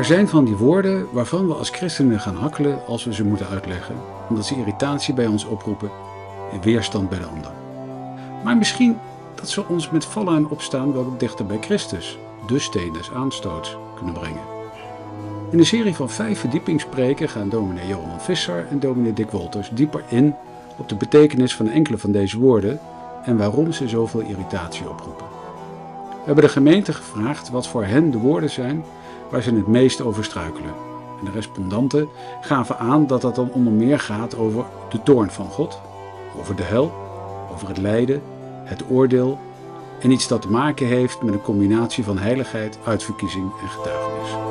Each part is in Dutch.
Er zijn van die woorden waarvan we als christenen gaan hakkelen als we ze moeten uitleggen, omdat ze irritatie bij ons oproepen en weerstand bij de ander. Maar misschien dat ze ons met vallen en opstaan wel dichter bij Christus, de steen des aanstoots, kunnen brengen. In een serie van vijf verdiepingspreken gaan dominee Johan Visser en dominee Dick Wolters dieper in op de betekenis van enkele van deze woorden en waarom ze zoveel irritatie oproepen. We hebben de gemeente gevraagd wat voor hen de woorden zijn waar ze het meest over struikelen. En de respondanten gaven aan dat dat dan onder meer gaat over de toorn van God, over de hel, over het lijden, het oordeel en iets dat te maken heeft met een combinatie van heiligheid, uitverkiezing en getuigenis.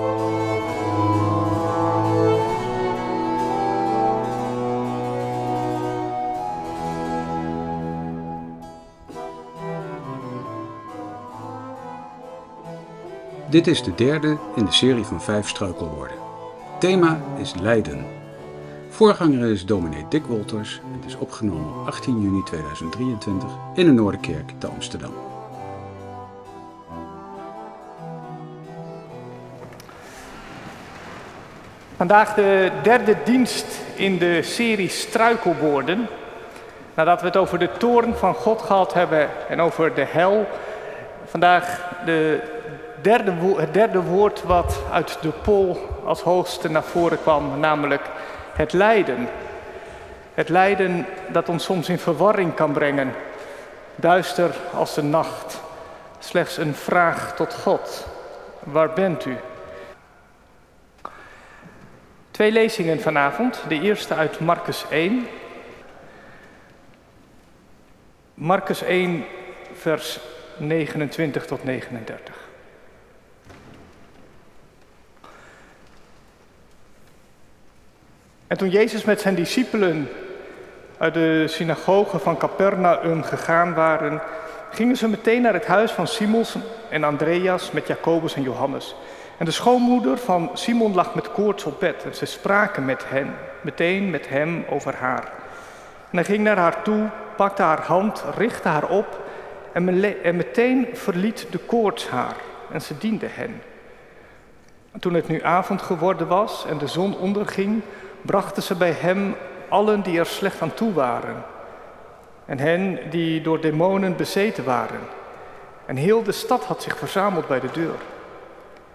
Dit is de derde in de serie van vijf struikelwoorden. Thema is lijden. Voorganger is dominee Dick Wolters. Het is opgenomen op 18 juni 2023 in de Noorderkerk te Amsterdam. Vandaag de derde dienst in de serie Struikelwoorden. Nadat we het over de toorn van God gehad hebben en over de hel. Vandaag de derde, het derde woord wat uit de pol als hoogste naar voren kwam, namelijk het lijden. Het lijden dat ons soms in verwarring kan brengen, duister als de nacht. Slechts een vraag tot God. Waar bent u? Twee lezingen vanavond. De eerste uit Marcus 1. Marcus 1, vers 29 tot 39. En toen Jezus met zijn discipelen uit de synagoge van Capernaum gegaan waren, gingen ze meteen naar het huis van Simons en Andreas met Jacobus en Johannes. En de schoonmoeder van Simon lag met koorts op bed en ze spraken met hen, meteen met hem over haar. En hij ging naar haar toe, pakte haar hand, richtte haar op en, meteen verliet de koorts haar en ze diende hen. toen het nu avond geworden was en de zon onderging, brachten ze bij hem allen die er slecht aan toe waren en hen die door demonen bezeten waren. En heel de stad had zich verzameld bij de deur.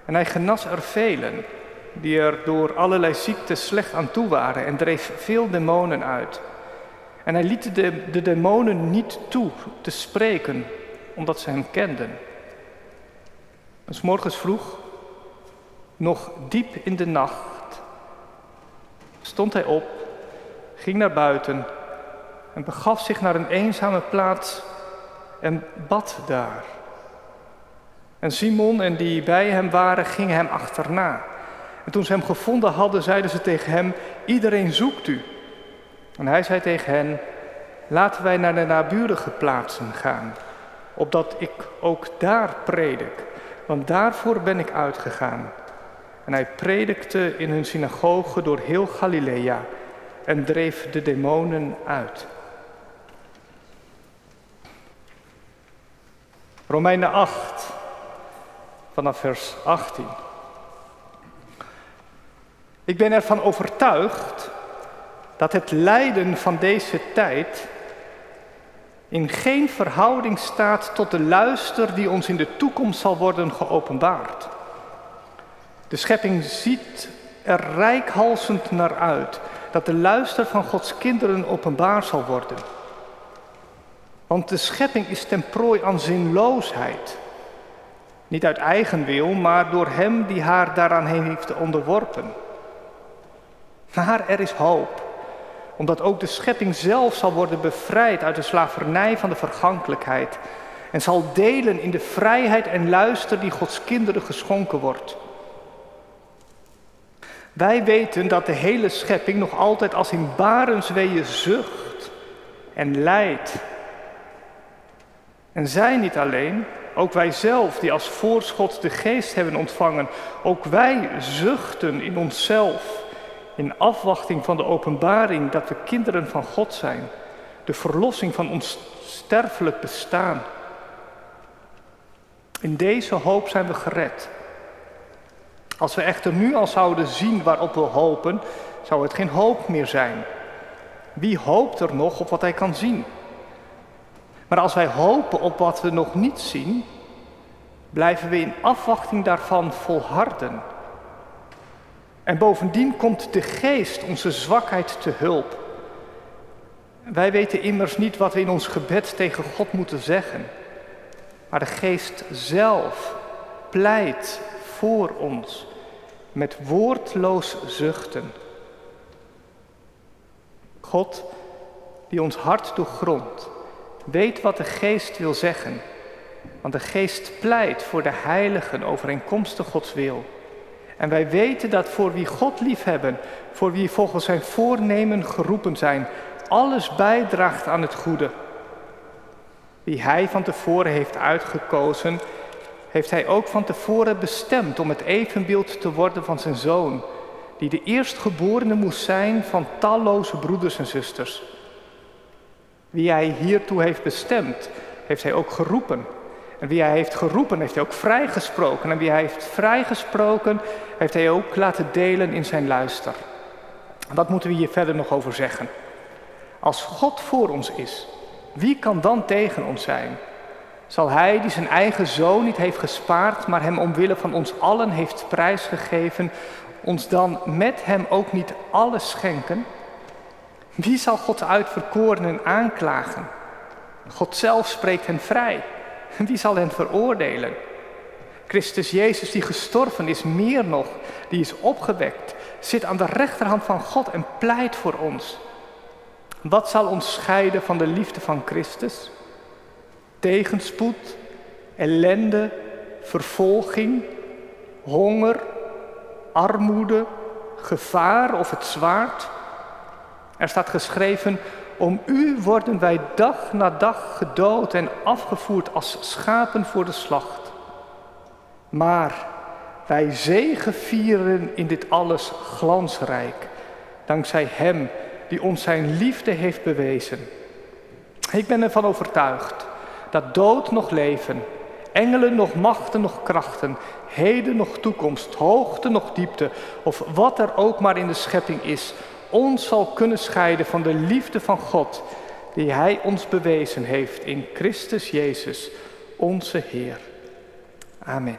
En hij genas er velen die er door allerlei ziektes slecht aan toe waren en dreef veel demonen uit. En hij liet de, de demonen niet toe te spreken, omdat ze hem kenden. En morgens vroeg, nog diep in de nacht, stond hij op, ging naar buiten en begaf zich naar een eenzame plaats en bad daar. En Simon en die bij hem waren, gingen hem achterna. En toen ze hem gevonden hadden, zeiden ze tegen hem: Iedereen zoekt u. En hij zei tegen hen: Laten wij naar de naburige plaatsen gaan, opdat ik ook daar predik, want daarvoor ben ik uitgegaan. En hij predikte in hun synagoge door heel Galilea en dreef de demonen uit. Romeinen 8, vanaf vers 18. Ik ben ervan overtuigd dat het lijden van deze tijd in geen verhouding staat tot de luister die ons in de toekomst zal worden geopenbaard. De schepping ziet er rijkhalsend naar uit dat de luister van Gods kinderen openbaar zal worden. Want de schepping is ten prooi aan zinloosheid. Niet uit eigen wil, maar door Hem die haar daaraan heeft onderworpen. Maar er is hoop, omdat ook de schepping zelf zal worden bevrijd uit de slavernij van de vergankelijkheid en zal delen in de vrijheid en luister die Gods kinderen geschonken wordt. Wij weten dat de hele schepping nog altijd als in barensweeën zucht en lijdt. En zij niet alleen, ook wij zelf die als voorschot de geest hebben ontvangen, ook wij zuchten in onszelf in afwachting van de openbaring dat we kinderen van God zijn, de verlossing van ons sterfelijk bestaan. In deze hoop zijn we gered. Als we echter nu al zouden zien waarop we hopen, zou het geen hoop meer zijn. Wie hoopt er nog op wat hij kan zien? Maar als wij hopen op wat we nog niet zien, blijven we in afwachting daarvan volharden. En bovendien komt de geest onze zwakheid te hulp. Wij weten immers niet wat we in ons gebed tegen God moeten zeggen. Maar de geest zelf pleit voor ons met woordloos zuchten. God, die ons hart doorgrondt, weet wat de geest wil zeggen. Want de geest pleit voor de heiligen overeenkomstig Gods wil. En wij weten dat voor wie God liefhebben, voor wie volgens zijn voornemen geroepen zijn, alles bijdraagt aan het goede. Wie hij van tevoren heeft uitgekozen, heeft hij ook van tevoren bestemd om het evenbeeld te worden van zijn zoon, die de eerstgeborene moest zijn van talloze broeders en zusters. Wie hij hiertoe heeft bestemd, heeft hij ook geroepen. En wie hij heeft geroepen, heeft hij ook vrijgesproken. En wie hij heeft vrijgesproken, heeft hij ook laten delen in zijn luister. wat moeten we hier verder nog over zeggen? Als God voor ons is, wie kan dan tegen ons zijn? Zal Hij die zijn eigen zoon niet heeft gespaard, maar hem omwille van ons allen heeft prijsgegeven, ons dan met hem ook niet alles schenken? Wie zal Gods uitverkorenen aanklagen? God zelf spreekt hen vrij. Wie zal hen veroordelen? Christus Jezus die gestorven is, meer nog, die is opgewekt, zit aan de rechterhand van God en pleit voor ons. Wat zal ons scheiden van de liefde van Christus? Tegenspoed, ellende, vervolging, honger, armoede, gevaar of het zwaard? Er staat geschreven, om u worden wij dag na dag gedood en afgevoerd als schapen voor de slacht. Maar wij zegevieren in dit alles glansrijk, dankzij Hem die ons Zijn liefde heeft bewezen. Ik ben ervan overtuigd dat dood nog leven, engelen nog machten nog krachten, heden nog toekomst, hoogte nog diepte, of wat er ook maar in de schepping is, ons zal kunnen scheiden van de liefde van God, die Hij ons bewezen heeft in Christus Jezus, onze Heer. Amen.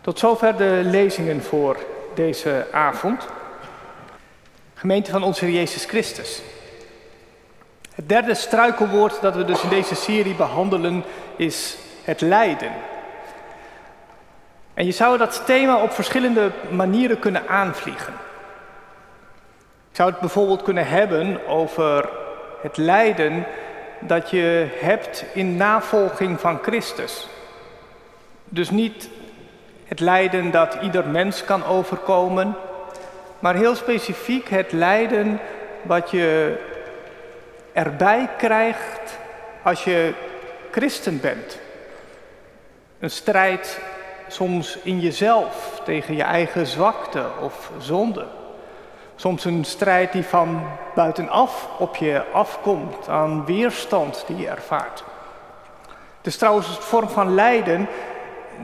Tot zover de lezingen voor deze avond. Gemeente van onze Jezus Christus. Het derde struikelwoord dat we dus in deze serie behandelen is het lijden. En je zou dat thema op verschillende manieren kunnen aanvliegen. Ik zou het bijvoorbeeld kunnen hebben over het lijden dat je hebt in navolging van Christus. Dus niet het lijden dat ieder mens kan overkomen, maar heel specifiek het lijden wat je erbij krijgt als je christen bent. Een strijd soms in jezelf tegen je eigen zwakte of zonde. Soms een strijd die van buitenaf op je afkomt, aan weerstand die je ervaart. Het is trouwens een vorm van lijden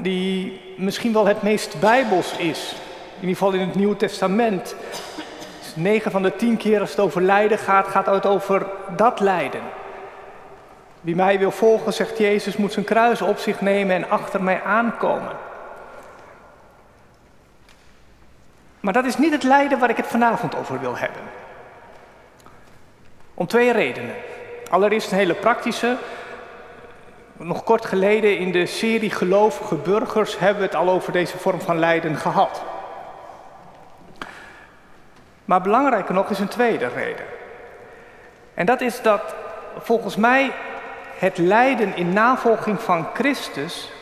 die misschien wel het meest bijbels is. In ieder geval in het Nieuwe Testament. 9 van de 10 keer als het over lijden gaat, gaat het over dat lijden. Wie mij wil volgen, zegt Jezus, moet zijn kruis op zich nemen en achter mij aankomen. Maar dat is niet het lijden waar ik het vanavond over wil hebben. Om twee redenen. Allereerst een hele praktische. Nog kort geleden in de serie Gelovige Burgers hebben we het al over deze vorm van lijden gehad. Maar belangrijker nog is een tweede reden. En dat is dat volgens mij het lijden in navolging van Christus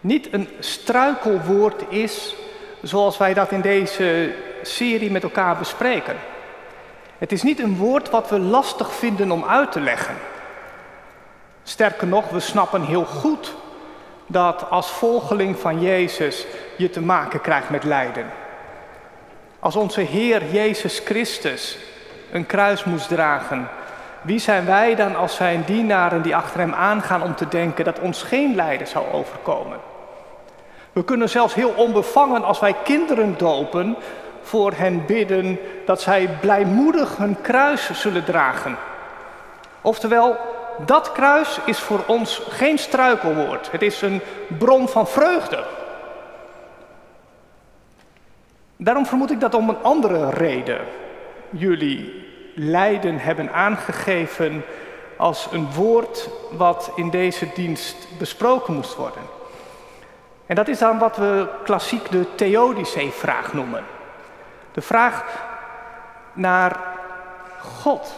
niet een struikelwoord is zoals wij dat in deze serie met elkaar bespreken. Het is niet een woord wat we lastig vinden om uit te leggen. Sterker nog, we snappen heel goed dat als volgeling van Jezus je te maken krijgt met lijden. Als onze Heer Jezus Christus een kruis moest dragen, wie zijn wij dan als zijn dienaren die achter hem aangaan om te denken dat ons geen lijden zou overkomen? We kunnen zelfs heel onbevangen als wij kinderen dopen voor hen bidden dat zij blijmoedig hun kruis zullen dragen. Oftewel, dat kruis is voor ons geen struikelwoord. Het is een bron van vreugde. Daarom vermoed ik dat om een andere reden jullie lijden hebben aangegeven als een woord wat in deze dienst besproken moest worden. En dat is dan wat we klassiek de Theodicee-vraag noemen. De vraag naar God,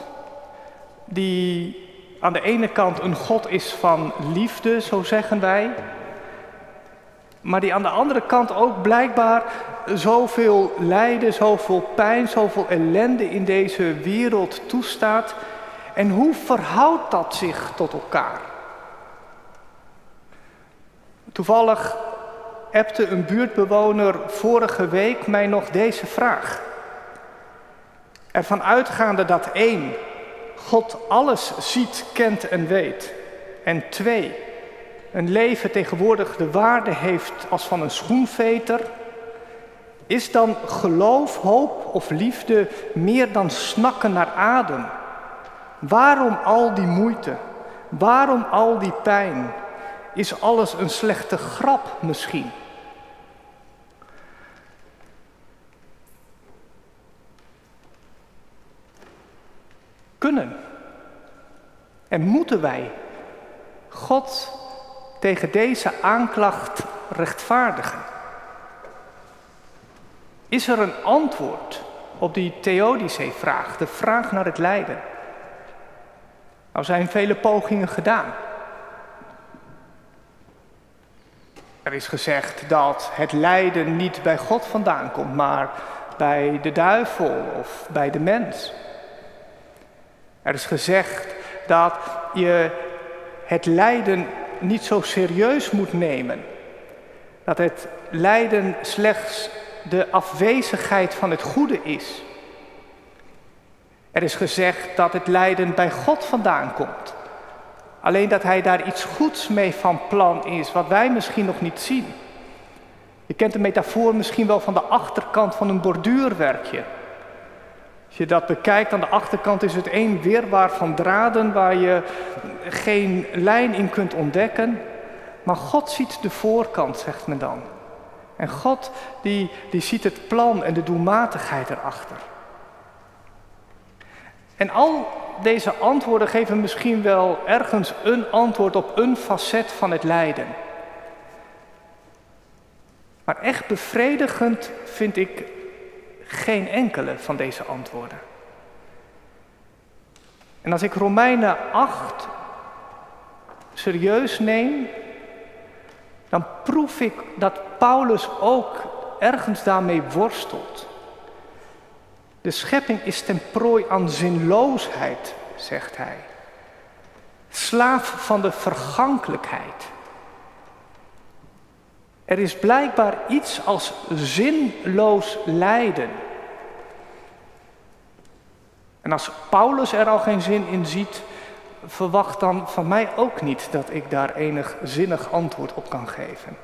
die aan de ene kant een God is van liefde, zo zeggen wij, maar die aan de andere kant ook blijkbaar zoveel lijden, zoveel pijn, zoveel ellende in deze wereld toestaat. En hoe verhoudt dat zich tot elkaar? Toevallig appte een buurtbewoner vorige week mij nog deze vraag. Ervan uitgaande dat één, God alles ziet, kent en weet. En twee, een leven tegenwoordig de waarde heeft als van een schoenveter. Is dan geloof, hoop of liefde meer dan snakken naar adem? Waarom al die moeite? Waarom al die pijn? Is alles een slechte grap misschien? Kunnen en moeten wij God tegen deze aanklacht rechtvaardigen? Is er een antwoord op die Theodicee-vraag, de vraag naar het lijden? Nou zijn vele pogingen gedaan. Er is gezegd dat het lijden niet bij God vandaan komt, maar bij de duivel of bij de mens. Er is gezegd dat je het lijden niet zo serieus moet nemen. Dat het lijden slechts de afwezigheid van het goede is. Er is gezegd dat het lijden bij God vandaan komt. Alleen dat Hij daar iets goeds mee van plan is, wat wij misschien nog niet zien. Je kent de metafoor misschien wel van de achterkant van een borduurwerkje. Als je dat bekijkt, aan de achterkant is het één weerbaar van draden waar je geen lijn in kunt ontdekken. Maar God ziet de voorkant, zegt men dan. En God die, die ziet het plan en de doelmatigheid erachter. En al deze antwoorden geven misschien wel ergens een antwoord op een facet van het lijden. Maar echt bevredigend vind ik geen enkele van deze antwoorden. En als ik Romeinen 8 serieus neem, dan proef ik dat Paulus ook ergens daarmee worstelt. De schepping is ten prooi aan zinloosheid, zegt hij. Slaaf van de vergankelijkheid. Er is blijkbaar iets als zinloos lijden. En als Paulus er al geen zin in ziet, verwacht dan van mij ook niet dat ik daar enig zinnig antwoord op kan geven.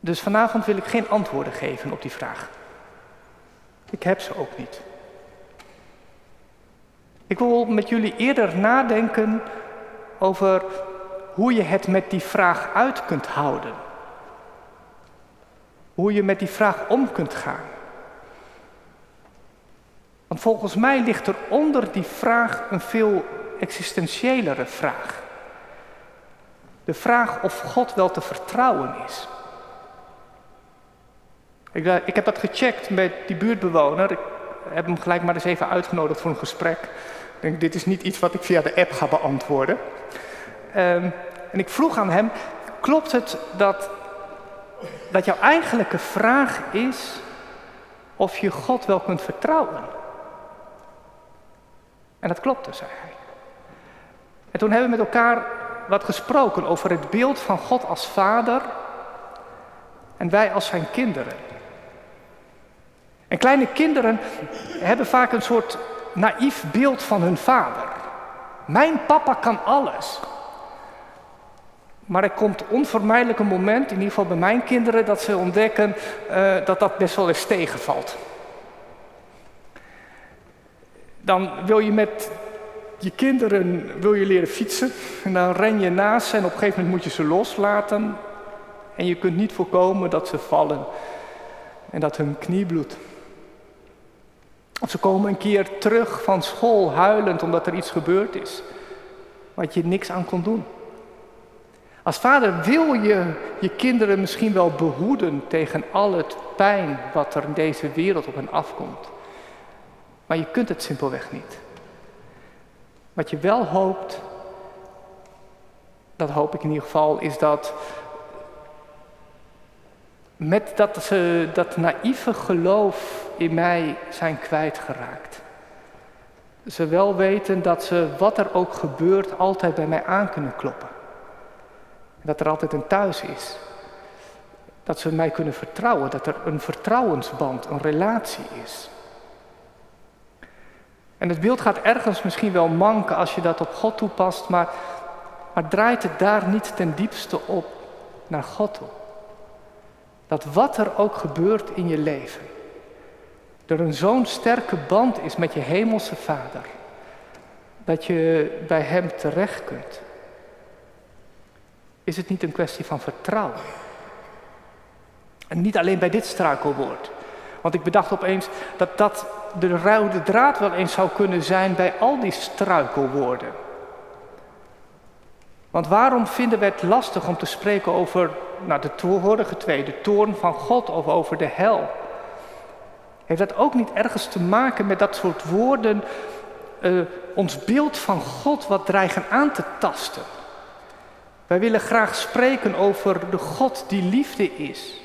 Dus vanavond wil ik geen antwoorden geven op die vraag. Ik heb ze ook niet. Ik wil met jullie eerder nadenken over hoe je het met die vraag uit kunt houden. Hoe je met die vraag om kunt gaan. Want volgens mij ligt er onder die vraag een veel existentiëlere vraag. De vraag of God wel te vertrouwen is. Ik, eh, ik heb dat gecheckt met die buurtbewoner. Ik heb hem gelijk maar eens even uitgenodigd voor een gesprek. Ik denk, dit is niet iets wat ik via de app ga beantwoorden. Um, en ik vroeg aan hem, klopt het dat, dat jouw eigenlijke vraag is of je God wel kunt vertrouwen? En dat klopte, zei hij. En toen hebben we met elkaar wat gesproken over het beeld van God als vader en wij als zijn kinderen. En kleine kinderen hebben vaak een soort naïef beeld van hun vader. Mijn papa kan alles. Maar er komt onvermijdelijk een moment, in ieder geval bij mijn kinderen, dat ze ontdekken uh, dat dat best wel eens tegenvalt. Dan wil je met je kinderen wil je leren fietsen en dan ren je naast en op een gegeven moment moet je ze loslaten. En je kunt niet voorkomen dat ze vallen en dat hun knie bloedt. Of ze komen een keer terug van school huilend omdat er iets gebeurd is, wat je niks aan kon doen. Als vader wil je je kinderen misschien wel behoeden tegen al het pijn wat er in deze wereld op hen afkomt. Maar je kunt het simpelweg niet. Wat je wel hoopt, dat hoop ik in ieder geval, is dat met dat ze dat naïeve geloof in mij zijn kwijtgeraakt. Ze wel weten dat ze, wat er ook gebeurt, altijd bij mij aan kunnen kloppen. Dat er altijd een thuis is. Dat ze mij kunnen vertrouwen, dat er een vertrouwensband, een relatie is. En het beeld gaat ergens misschien wel manken als je dat op God toepast, maar, maar draait het daar niet ten diepste op naar God toe. Dat wat er ook gebeurt in je leven, er een zo'n sterke band is met je hemelse Vader, dat je bij Hem terecht kunt. Is het niet een kwestie van vertrouwen? En niet alleen bij dit struikelwoord. Want ik bedacht opeens dat dat de rode draad wel eens zou kunnen zijn bij al die struikelwoorden. Want waarom vinden we het lastig om te spreken over nou, de vorige twee, de toorn van God of over de hel? Heeft dat ook niet ergens te maken met dat soort woorden, uh, ons beeld van God wat dreigen aan te tasten? Wij willen graag spreken over de God die liefde is.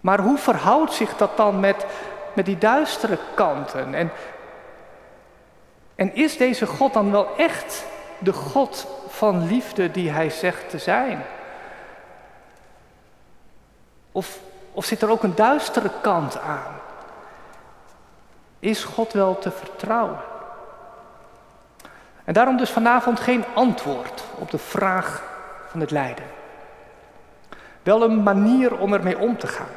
Maar hoe verhoudt zich dat dan met, met die duistere kanten? En, en is deze God dan wel echt de God van liefde die hij zegt te zijn? Of, of zit er ook een duistere kant aan? Is God wel te vertrouwen? En daarom dus vanavond geen antwoord op de vraag van het lijden. Wel een manier om ermee om te gaan.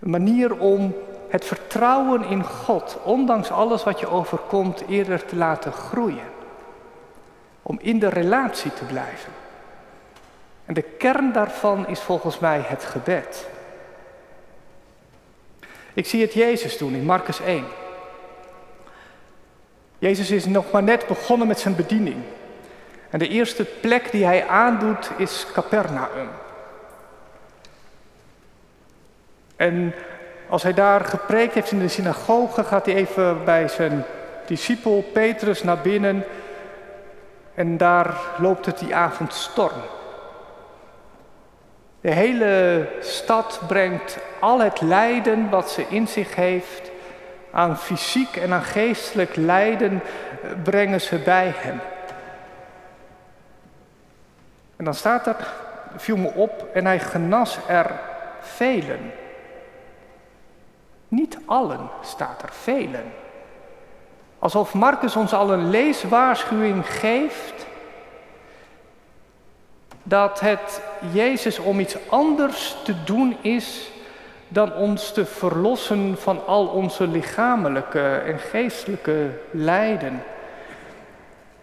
Een manier om het vertrouwen in God, ondanks alles wat je overkomt, eerder te laten groeien. Om in de relatie te blijven. En de kern daarvan is volgens mij het gebed. Ik zie het Jezus doen in Marcus 1. Jezus is nog maar net begonnen met zijn bediening. En de eerste plek die hij aandoet is Capernaum. En als hij daar gepreekt heeft in de synagoge, gaat hij even bij zijn discipel Petrus naar binnen. En daar loopt het die avond storm. De hele stad brengt al het lijden wat ze in zich heeft, aan fysiek en aan geestelijk lijden, eh, brengen ze bij hem. En dan staat er, viel me op, en hij genas er velen. Niet allen staat er, velen. Alsof Marcus ons al een leeswaarschuwing geeft dat het Jezus om iets anders te doen is dan ons te verlossen van al onze lichamelijke en geestelijke lijden.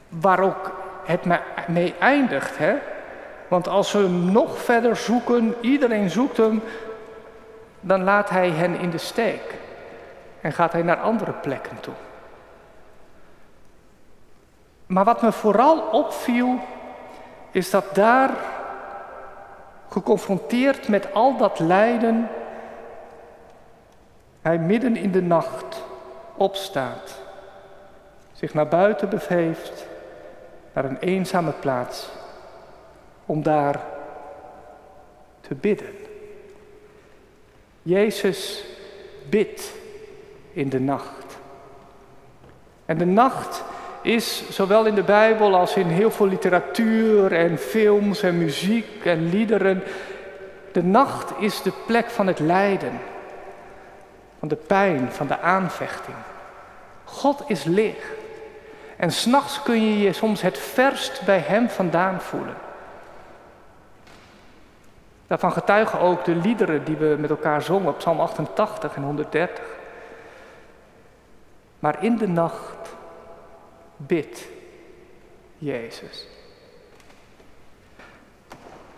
Waar ook het mee eindigt, hè? Want als we hem nog verder zoeken, iedereen zoekt hem, dan laat hij hen in de steek en gaat hij naar andere plekken toe. Maar wat me vooral opviel, is dat daar, geconfronteerd met al dat lijden, hij midden in de nacht opstaat, zich naar buiten begeeft, naar een eenzame plaats, om daar te bidden. Jezus bidt in de nacht. En de nacht is zowel in de Bijbel als in heel veel literatuur en films en muziek en liederen. De nacht is de plek van het lijden, van de pijn, van de aanvechting. God is licht. En s'nachts kun je je soms het verst bij Hem vandaan voelen. Daarvan getuigen ook de liederen die we met elkaar zongen op Psalm 88 en 130. Maar in de nacht bid Jezus.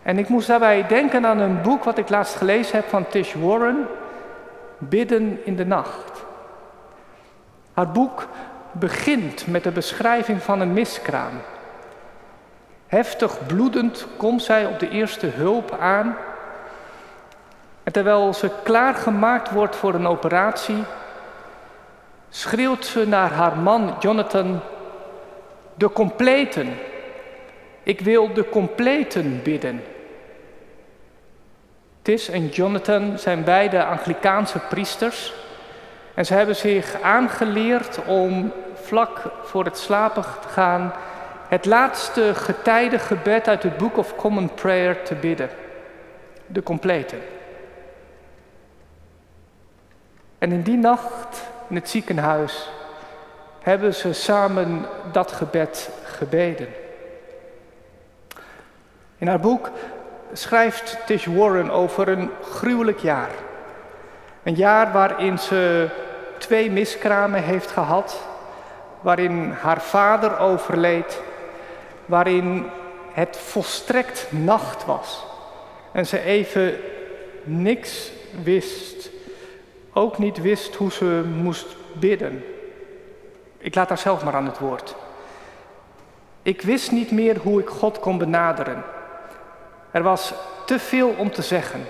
En ik moest daarbij denken aan een boek wat ik laatst gelezen heb van Tish Warren, Bidden in de Nacht. Haar boek begint met de beschrijving van een miskraam. Heftig bloedend komt zij op de eerste hulp aan. En terwijl ze klaargemaakt wordt voor een operatie, schreeuwt ze naar haar man Jonathan: De completen. Ik wil de completen bidden. Tis en Jonathan zijn beide Anglikaanse priesters. En ze hebben zich aangeleerd om vlak voor het slapen te gaan het laatste getijdengebed uit het Book of Common Prayer te bidden. De complete. En in die nacht in het ziekenhuis hebben ze samen dat gebed gebeden. In haar boek schrijft Tish Warren over een gruwelijk jaar. Een jaar waarin ze twee miskramen heeft gehad, waarin haar vader overleed, waarin het volstrekt nacht was en ze even niks wist, ook niet wist hoe ze moest bidden. Ik laat haar zelf maar aan het woord. Ik wist niet meer hoe ik God kon benaderen. Er was te veel om te zeggen.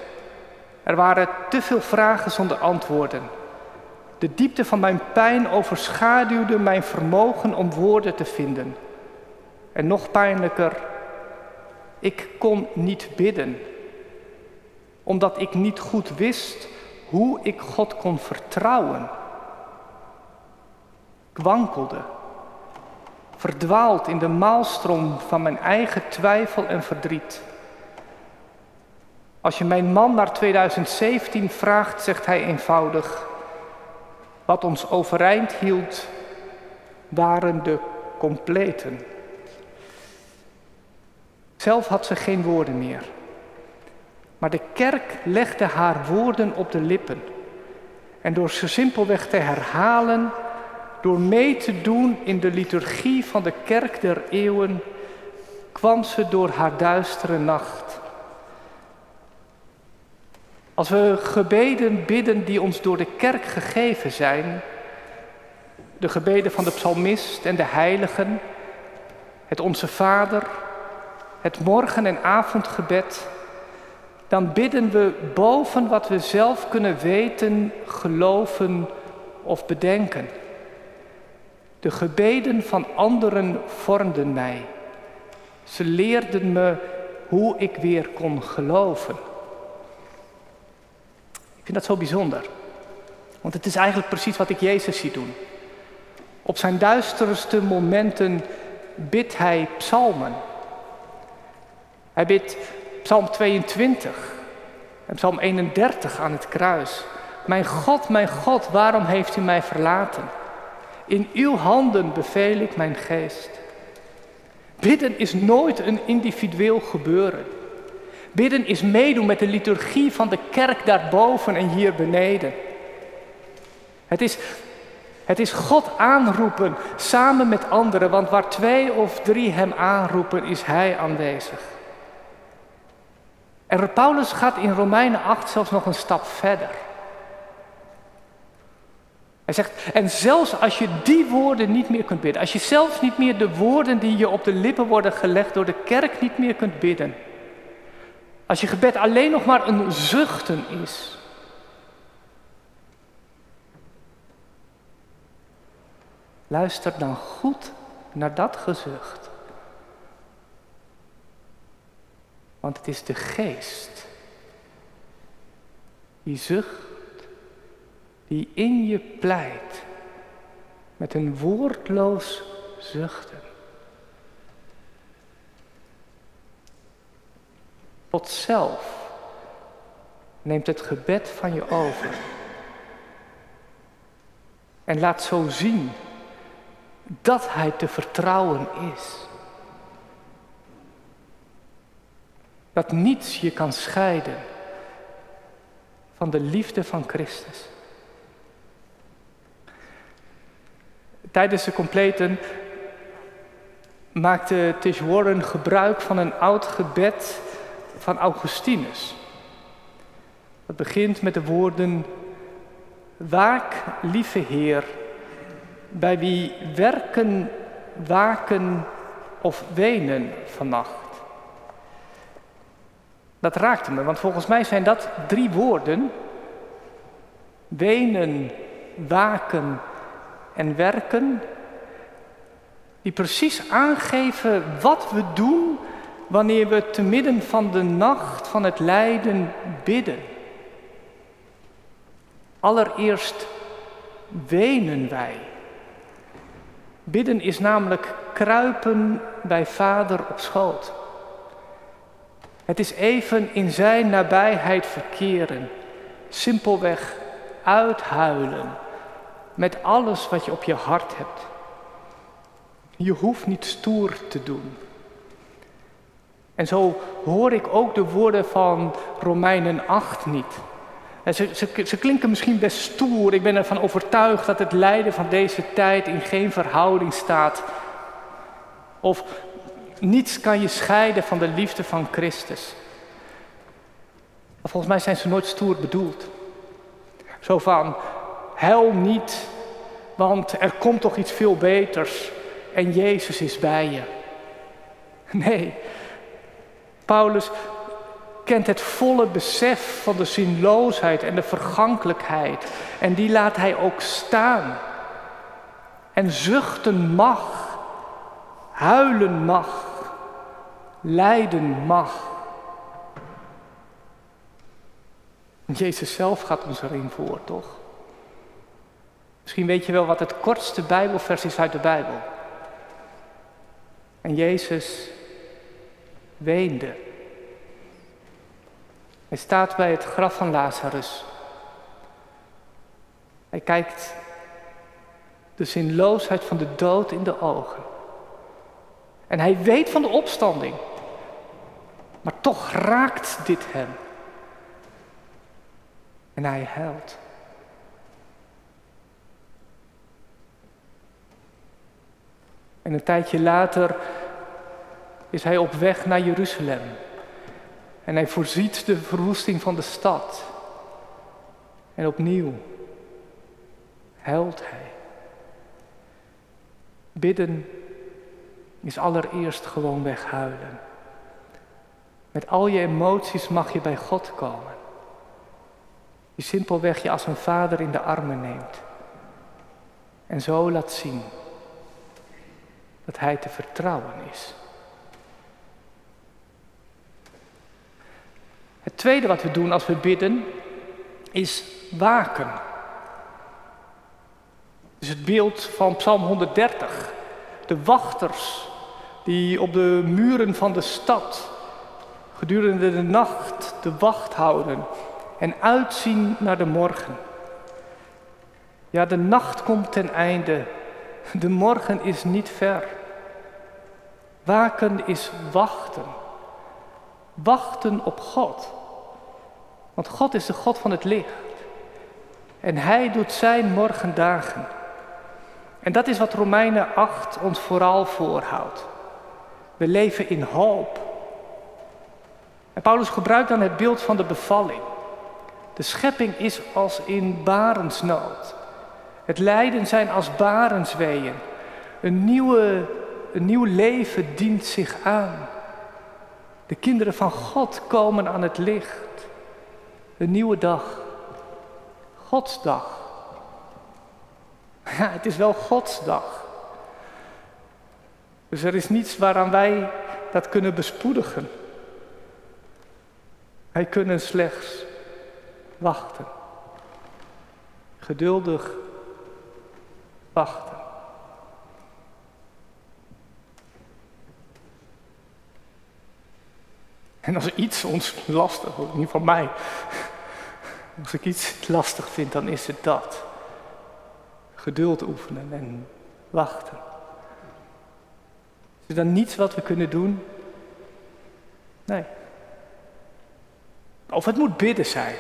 Er waren te veel vragen zonder antwoorden. De diepte van mijn pijn overschaduwde mijn vermogen om woorden te vinden. En nog pijnlijker, ik kon niet bidden, omdat ik niet goed wist hoe ik God kon vertrouwen. Ik wankelde, verdwaald in de maalstroom van mijn eigen twijfel en verdriet. Als je mijn man naar 2017 vraagt, zegt hij eenvoudig: Wat ons overeind hield, waren de completen. Zelf had ze geen woorden meer. Maar de kerk legde haar woorden op de lippen. En door ze simpelweg te herhalen, door mee te doen in de liturgie van de kerk der eeuwen, kwam ze door haar duistere nacht. Als we gebeden bidden die ons door de kerk gegeven zijn, de gebeden van de psalmist en de heiligen, het Onze Vader, het morgen- en avondgebed, dan bidden we boven wat we zelf kunnen weten, geloven of bedenken. De gebeden van anderen vormden mij. Ze leerden me hoe ik weer kon geloven. Ik vind dat zo bijzonder. Want het is eigenlijk precies wat ik Jezus zie doen. Op zijn duisterste momenten bidt hij psalmen. Hij bidt Psalm 22 en Psalm 31 aan het kruis. Mijn God, mijn God, waarom heeft u mij verlaten? In uw handen beveel ik mijn geest. Bidden is nooit een individueel gebeuren. Bidden is meedoen met de liturgie van de kerk daarboven en hier beneden. Het is, het is God aanroepen samen met anderen, want waar twee of drie Hem aanroepen, is Hij aanwezig. En Paulus gaat in Romeinen 8 zelfs nog een stap verder. Hij zegt, en zelfs als je die woorden niet meer kunt bidden, als je zelfs niet meer de woorden die je op de lippen worden gelegd door de kerk niet meer kunt bidden, als je gebed alleen nog maar een zuchten is, luister dan goed naar dat gezucht. Want het is de geest die zucht, die in je pleit met een woordloos zuchten. God zelf neemt het gebed van je over en laat zo zien dat Hij te vertrouwen is. Dat niets je kan scheiden van de liefde van Christus. Tijdens de completen maakte Tish Warren gebruik van een oud gebed van Augustinus. Het begint met de woorden: Waak, lieve Heer, bij wie werken, waken of wenen vannacht. Dat raakte me, want volgens mij zijn dat drie woorden: wenen, waken en werken, die precies aangeven wat we doen wanneer we te midden van de nacht van het lijden bidden. Allereerst wenen wij. Bidden is namelijk kruipen bij Vader op schoot. Het is even in Zijn nabijheid verkeren, simpelweg uithuilen met alles wat je op je hart hebt. Je hoeft niet stoer te doen. En zo hoor ik ook de woorden van Romeinen 8 niet. Ze, ze, ze, klinken misschien best stoer. Ik ben ervan overtuigd dat het lijden van deze tijd in geen verhouding staat. Of niets kan je scheiden van de liefde van Christus. Volgens mij zijn ze nooit stoer bedoeld. Zo van, huil niet, want er komt toch iets veel beters en Jezus is bij je. Nee, Paulus kent het volle besef van de zinloosheid en de vergankelijkheid. En die laat hij ook staan. En zuchten mag, huilen mag, lijden mag. Jezus zelf gaat ons erin voor, toch? Misschien weet je wel wat het kortste Bijbelvers is uit de Bijbel. En Jezus weende. Hij staat bij het graf van Lazarus. Hij kijkt de zinloosheid van de dood in de ogen. En hij weet van de opstanding. Maar toch raakt dit hem. En hij huilt. En een tijdje later is hij op weg naar Jeruzalem. En hij voorziet de verwoesting van de stad. En opnieuw huilt hij. Bidden is allereerst gewoon weghuilen. Met al je emoties mag je bij God komen. Die simpelweg je als een vader in de armen neemt. En zo laat zien dat Hij te vertrouwen is. Het tweede wat we doen als we bidden is waken. Dus het beeld van Psalm 130. De wachters die op de muren van de stad gedurende de nacht de wacht houden en uitzien naar de morgen. Ja, de nacht komt ten einde. De morgen is niet ver. Waken is wachten. Wachten op God. Want God is de God van het licht. En Hij doet zijn morgendagen. En dat is wat Romeinen 8 ons vooral voorhoudt. We leven in hoop. En Paulus gebruikt dan het beeld van de bevalling. De schepping is als in barensnood. Het lijden zijn als barensweeën. Een, nieuwe, een nieuw leven dient zich aan. De kinderen van God komen aan het licht. Een nieuwe dag. Gods dag. Ja, het is wel Gods dag. Dus er is niets waaraan wij dat kunnen bespoedigen. Wij kunnen slechts wachten. Geduldig wachten. En als iets ons lastig, in ieder geval mij, als ik iets lastig vind, dan is het dat. Geduld oefenen en wachten. Is er dan niets wat we kunnen doen? Nee. Of het moet bidden zijn.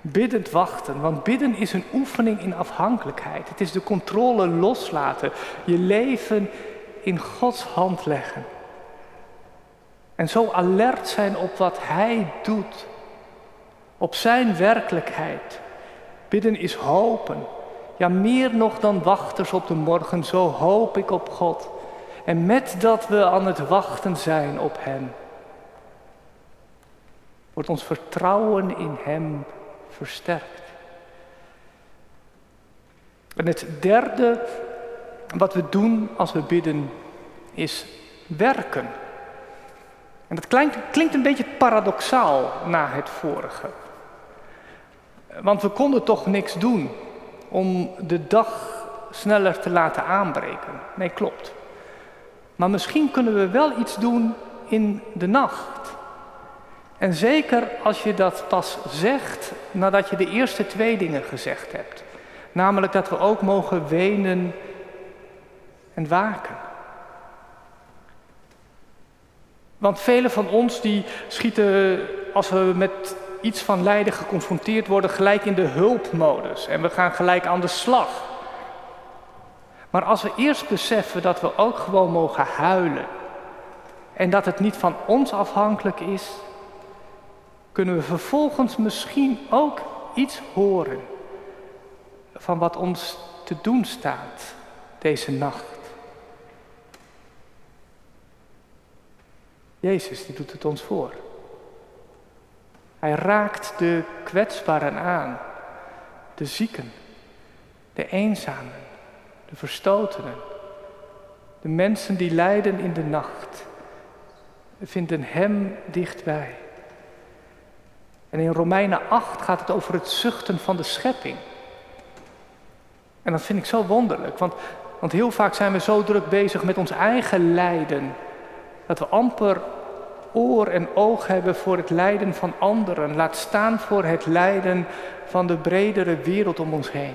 Biddend wachten, want bidden is een oefening in afhankelijkheid. Het is de controle loslaten, je leven in Gods hand leggen. En zo alert zijn op wat Hij doet, op Zijn werkelijkheid. Bidden is hopen. Ja, meer nog dan wachters op de morgen, zo hoop ik op God. En met dat we aan het wachten zijn op Hem, wordt ons vertrouwen in Hem versterkt. En het derde wat we doen als we bidden is werken. En dat klinkt, een beetje paradoxaal na het vorige. Want we konden toch niks doen om de dag sneller te laten aanbreken. Nee, klopt. Maar misschien kunnen we wel iets doen in de nacht. En zeker als je dat pas zegt nadat je de eerste twee dingen gezegd hebt. Namelijk dat we ook mogen wenen en waken. Want velen van ons die schieten als we met iets van lijden geconfronteerd worden gelijk in de hulpmodus en we gaan gelijk aan de slag. Maar als we eerst beseffen dat we ook gewoon mogen huilen en dat het niet van ons afhankelijk is, kunnen we vervolgens misschien ook iets horen van wat ons te doen staat deze nacht. Jezus, die doet het ons voor. Hij raakt de kwetsbaren aan, de zieken, de eenzamen, de verstotenen, de mensen die lijden in de nacht. Vinden Hem dichtbij. En in Romeinen 8 gaat het over het zuchten van de schepping. En dat vind ik zo wonderlijk, want, want heel vaak zijn we zo druk bezig met ons eigen lijden, dat we amper oor en oog hebben voor het lijden van anderen, laat staan voor het lijden van de bredere wereld om ons heen.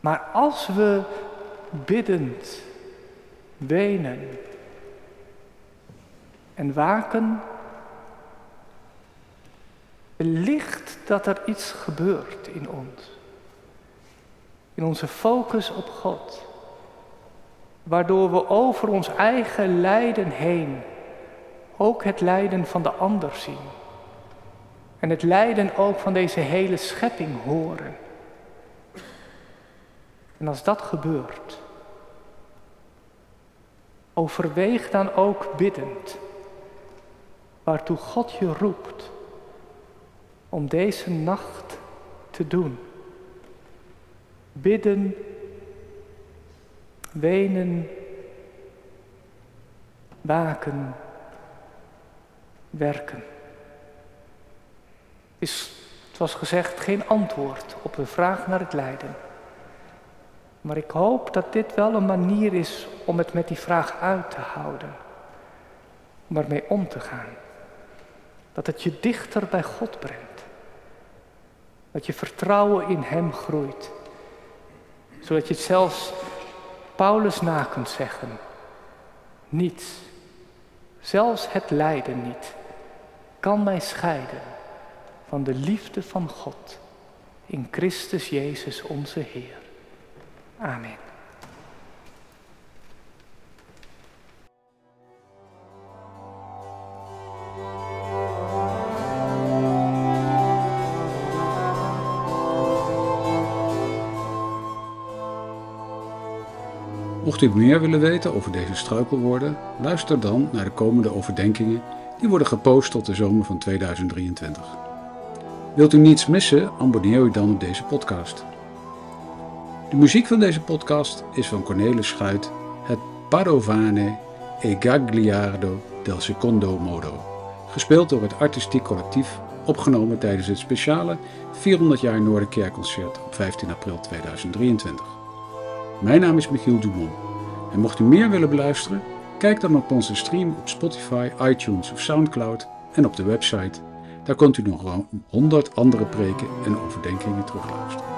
Maar als we biddend, wenen en waken, wellicht dat er iets gebeurt in ons. In onze focus op God. Waardoor we over ons eigen lijden heen ook het lijden van de ander zien. En het lijden ook van deze hele schepping horen. En als dat gebeurt, overweeg dan ook biddend waartoe God je roept om deze nacht te doen. Bidden, wenen, waken, werken. Is, het was gezegd, geen antwoord op de vraag naar het lijden. Maar ik hoop dat dit wel een manier is om het met die vraag uit te houden. Om ermee om te gaan. Dat het je dichter bij God brengt. Dat je vertrouwen in Hem groeit. Zodat je het zelfs Paulus na kunt zeggen. Niets, zelfs het lijden niet, kan mij scheiden van de liefde van God in Christus Jezus onze Heer. Amen. Mocht u meer willen weten over deze struikelwoorden, luister dan naar de komende overdenkingen die worden gepost tot de zomer van 2023. Wilt u niets missen, abonneer u dan op deze podcast. De muziek van deze podcast is van Cornelis Schuit, het Padovane e Gagliardo del Secondo Modo, gespeeld door het artistiek collectief, opgenomen tijdens het speciale 400 jaar Noorderkerkconcert op 15 april 2023. Mijn naam is Michiel Dumont. En mocht u meer willen beluisteren, kijk dan op onze stream op Spotify, iTunes of Soundcloud en op de website. Daar kunt u nog 100 andere preken en overdenkingen terugluisteren.